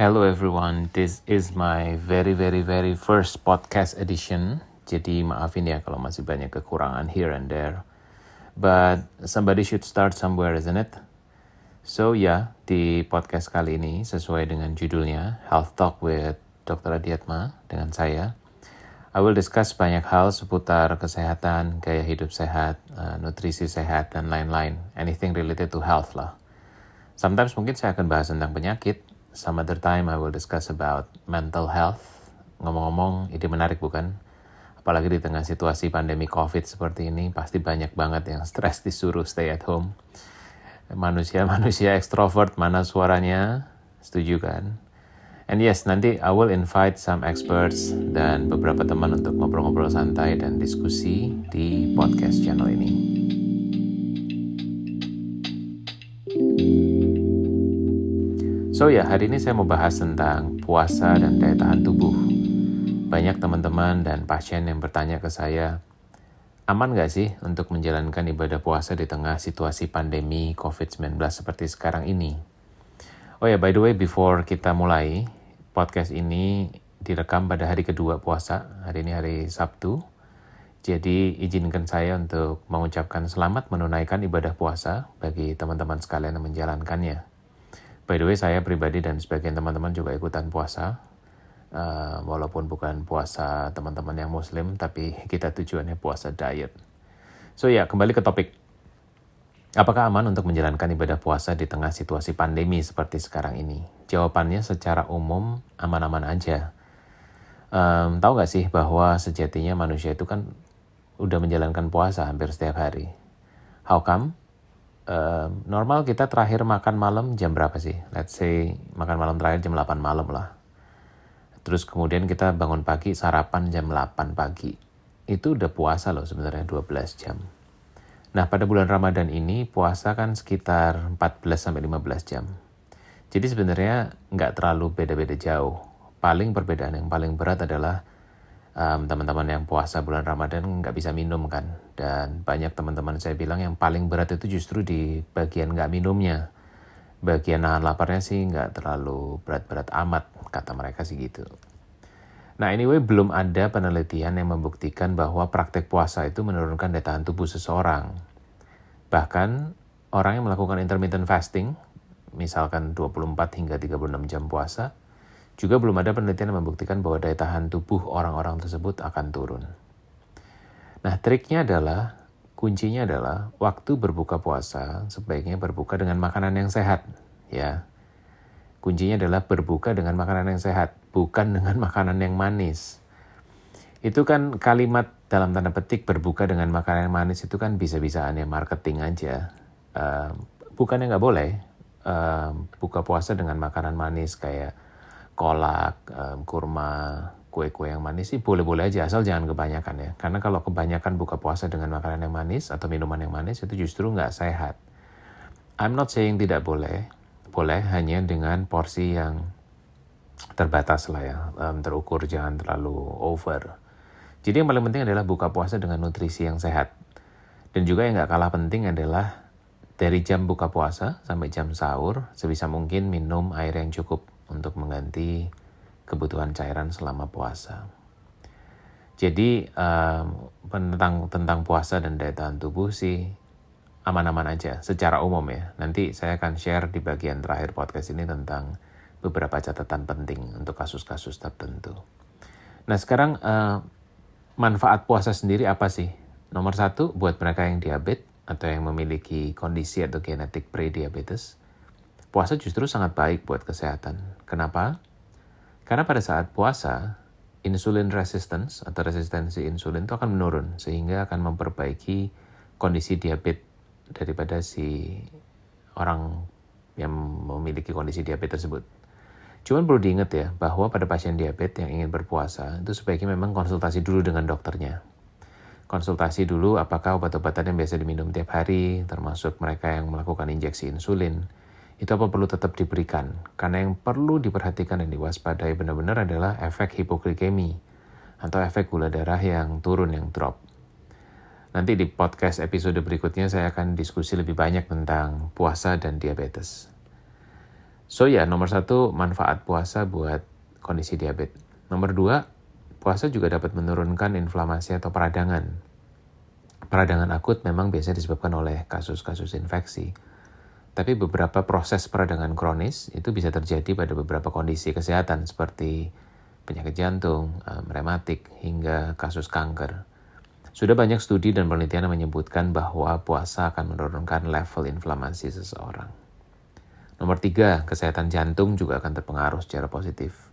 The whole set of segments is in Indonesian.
Hello everyone, this is my very very very first podcast edition. Jadi maafin ya kalau masih banyak kekurangan here and there. But somebody should start somewhere, isn't it? So yeah, di podcast kali ini sesuai dengan judulnya Health Talk with Dr. Adiatma dengan saya. I will discuss banyak hal seputar kesehatan, gaya hidup sehat, uh, nutrisi sehat, dan lain-lain. Anything related to health lah. Sometimes mungkin saya akan bahas tentang penyakit, Some other time I will discuss about mental health. Ngomong-ngomong, ide menarik bukan? Apalagi di tengah situasi pandemi COVID seperti ini, pasti banyak banget yang stres disuruh stay at home. Manusia-manusia ekstrovert, mana suaranya? Setuju kan? And yes, nanti I will invite some experts dan beberapa teman untuk ngobrol-ngobrol santai dan diskusi di podcast channel ini. So ya, hari ini saya mau bahas tentang puasa dan daya tahan tubuh. Banyak teman-teman dan pasien yang bertanya ke saya, aman gak sih untuk menjalankan ibadah puasa di tengah situasi pandemi COVID-19 seperti sekarang ini? Oh ya, by the way, before kita mulai, podcast ini direkam pada hari kedua puasa. Hari ini hari Sabtu. Jadi izinkan saya untuk mengucapkan selamat menunaikan ibadah puasa bagi teman-teman sekalian yang menjalankannya. By the way, saya pribadi dan sebagian teman-teman juga ikutan puasa. Uh, walaupun bukan puasa teman-teman yang muslim, tapi kita tujuannya puasa diet. So ya, kembali ke topik. Apakah aman untuk menjalankan ibadah puasa di tengah situasi pandemi seperti sekarang ini? Jawabannya secara umum aman-aman aja. Um, tahu nggak sih bahwa sejatinya manusia itu kan udah menjalankan puasa hampir setiap hari. How come? Uh, normal kita terakhir makan malam jam berapa sih? Let's say makan malam terakhir jam 8 malam lah. Terus kemudian kita bangun pagi sarapan jam 8 pagi. Itu udah puasa loh sebenarnya 12 jam. Nah pada bulan Ramadan ini puasa kan sekitar 14-15 jam. Jadi sebenarnya nggak terlalu beda-beda jauh. Paling perbedaan yang paling berat adalah um, teman-teman yang puasa bulan Ramadan nggak bisa minum kan. Dan banyak teman-teman saya bilang yang paling berat itu justru di bagian nggak minumnya. Bagian nahan laparnya sih nggak terlalu berat-berat amat, kata mereka sih gitu. Nah anyway, belum ada penelitian yang membuktikan bahwa praktek puasa itu menurunkan daya tahan tubuh seseorang. Bahkan orang yang melakukan intermittent fasting, misalkan 24 hingga 36 jam puasa, juga belum ada penelitian yang membuktikan bahwa daya tahan tubuh orang-orang tersebut akan turun. Nah, triknya adalah, kuncinya adalah waktu berbuka puasa sebaiknya berbuka dengan makanan yang sehat, ya. Kuncinya adalah berbuka dengan makanan yang sehat, bukan dengan makanan yang manis. Itu kan kalimat dalam tanda petik berbuka dengan makanan yang manis itu kan bisa-bisaan ya marketing aja. Uh, bukannya nggak boleh uh, buka puasa dengan makanan manis kayak kolak, kurma, kue-kue yang manis sih boleh-boleh aja asal jangan kebanyakan ya. Karena kalau kebanyakan buka puasa dengan makanan yang manis atau minuman yang manis itu justru nggak sehat. I'm not saying tidak boleh, boleh hanya dengan porsi yang terbatas lah ya, um, terukur jangan terlalu over. Jadi yang paling penting adalah buka puasa dengan nutrisi yang sehat. Dan juga yang nggak kalah penting adalah dari jam buka puasa sampai jam sahur sebisa mungkin minum air yang cukup untuk mengganti kebutuhan cairan selama puasa. Jadi tentang tentang puasa dan daya tahan tubuh sih aman-aman aja secara umum ya. Nanti saya akan share di bagian terakhir podcast ini tentang beberapa catatan penting untuk kasus-kasus tertentu. Nah sekarang uh, manfaat puasa sendiri apa sih? Nomor satu buat mereka yang diabetes atau yang memiliki kondisi atau genetik pre-diabetes, puasa justru sangat baik buat kesehatan. Kenapa? Karena pada saat puasa, insulin resistance atau resistensi insulin itu akan menurun sehingga akan memperbaiki kondisi diabetes daripada si orang yang memiliki kondisi diabetes tersebut. Cuman perlu diingat ya bahwa pada pasien diabetes yang ingin berpuasa itu sebaiknya memang konsultasi dulu dengan dokternya. Konsultasi dulu apakah obat-obatan yang biasa diminum tiap hari, termasuk mereka yang melakukan injeksi insulin, itu apa perlu tetap diberikan. Karena yang perlu diperhatikan dan diwaspadai benar-benar adalah efek hipoglikemi atau efek gula darah yang turun, yang drop. Nanti di podcast episode berikutnya saya akan diskusi lebih banyak tentang puasa dan diabetes. So ya, nomor satu manfaat puasa buat kondisi diabetes. Nomor dua, puasa juga dapat menurunkan inflamasi atau peradangan. Peradangan akut memang biasanya disebabkan oleh kasus-kasus infeksi. Tapi beberapa proses peradangan kronis itu bisa terjadi pada beberapa kondisi kesehatan seperti penyakit jantung, rematik, hingga kasus kanker. Sudah banyak studi dan penelitian yang menyebutkan bahwa puasa akan menurunkan level inflamasi seseorang. Nomor tiga, kesehatan jantung juga akan terpengaruh secara positif.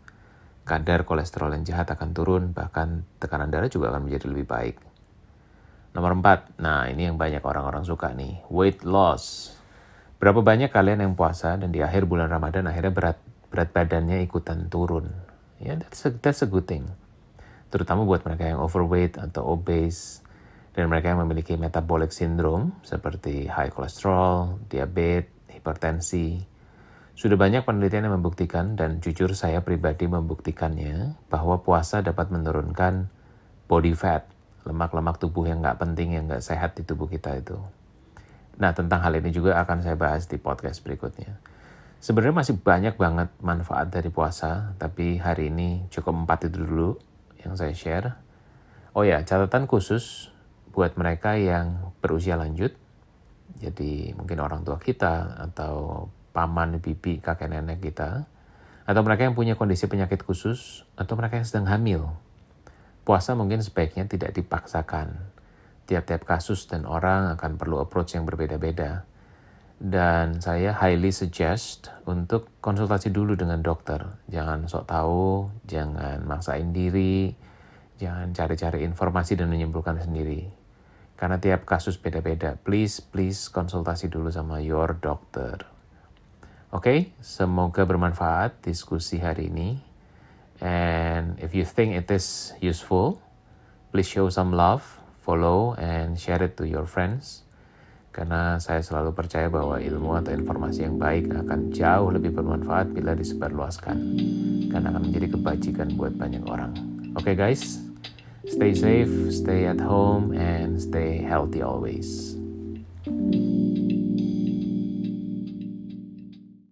Kadar kolesterol yang jahat akan turun, bahkan tekanan darah juga akan menjadi lebih baik. Nomor empat, nah ini yang banyak orang-orang suka nih, weight loss. Berapa banyak kalian yang puasa dan di akhir bulan Ramadan akhirnya berat berat badannya ikutan turun? Ya, yeah, that's a, that's a good thing. Terutama buat mereka yang overweight atau obese dan mereka yang memiliki metabolic syndrome seperti high cholesterol, diabetes, hipertensi, sudah banyak penelitian yang membuktikan dan jujur saya pribadi membuktikannya bahwa puasa dapat menurunkan body fat, lemak-lemak tubuh yang nggak penting, yang nggak sehat di tubuh kita itu. Nah tentang hal ini juga akan saya bahas di podcast berikutnya. Sebenarnya masih banyak banget manfaat dari puasa, tapi hari ini cukup empat itu dulu yang saya share. Oh ya, catatan khusus buat mereka yang berusia lanjut, jadi mungkin orang tua kita atau paman, bibi, kakek nenek kita, atau mereka yang punya kondisi penyakit khusus, atau mereka yang sedang hamil. Puasa mungkin sebaiknya tidak dipaksakan. Tiap-tiap kasus dan orang akan perlu approach yang berbeda-beda. Dan saya highly suggest untuk konsultasi dulu dengan dokter. Jangan sok tahu, jangan maksain diri, jangan cari-cari informasi dan menyimpulkan sendiri. Karena tiap kasus beda-beda. Please, please konsultasi dulu sama your doctor. Oke, okay? semoga bermanfaat diskusi hari ini. And if you think it is useful, please show some love, follow, and share it to your friends. Karena saya selalu percaya bahwa ilmu atau informasi yang baik akan jauh lebih bermanfaat bila disebarluaskan. Karena akan menjadi kebajikan buat banyak orang. Oke okay, guys, stay safe, stay at home, and stay healthy always.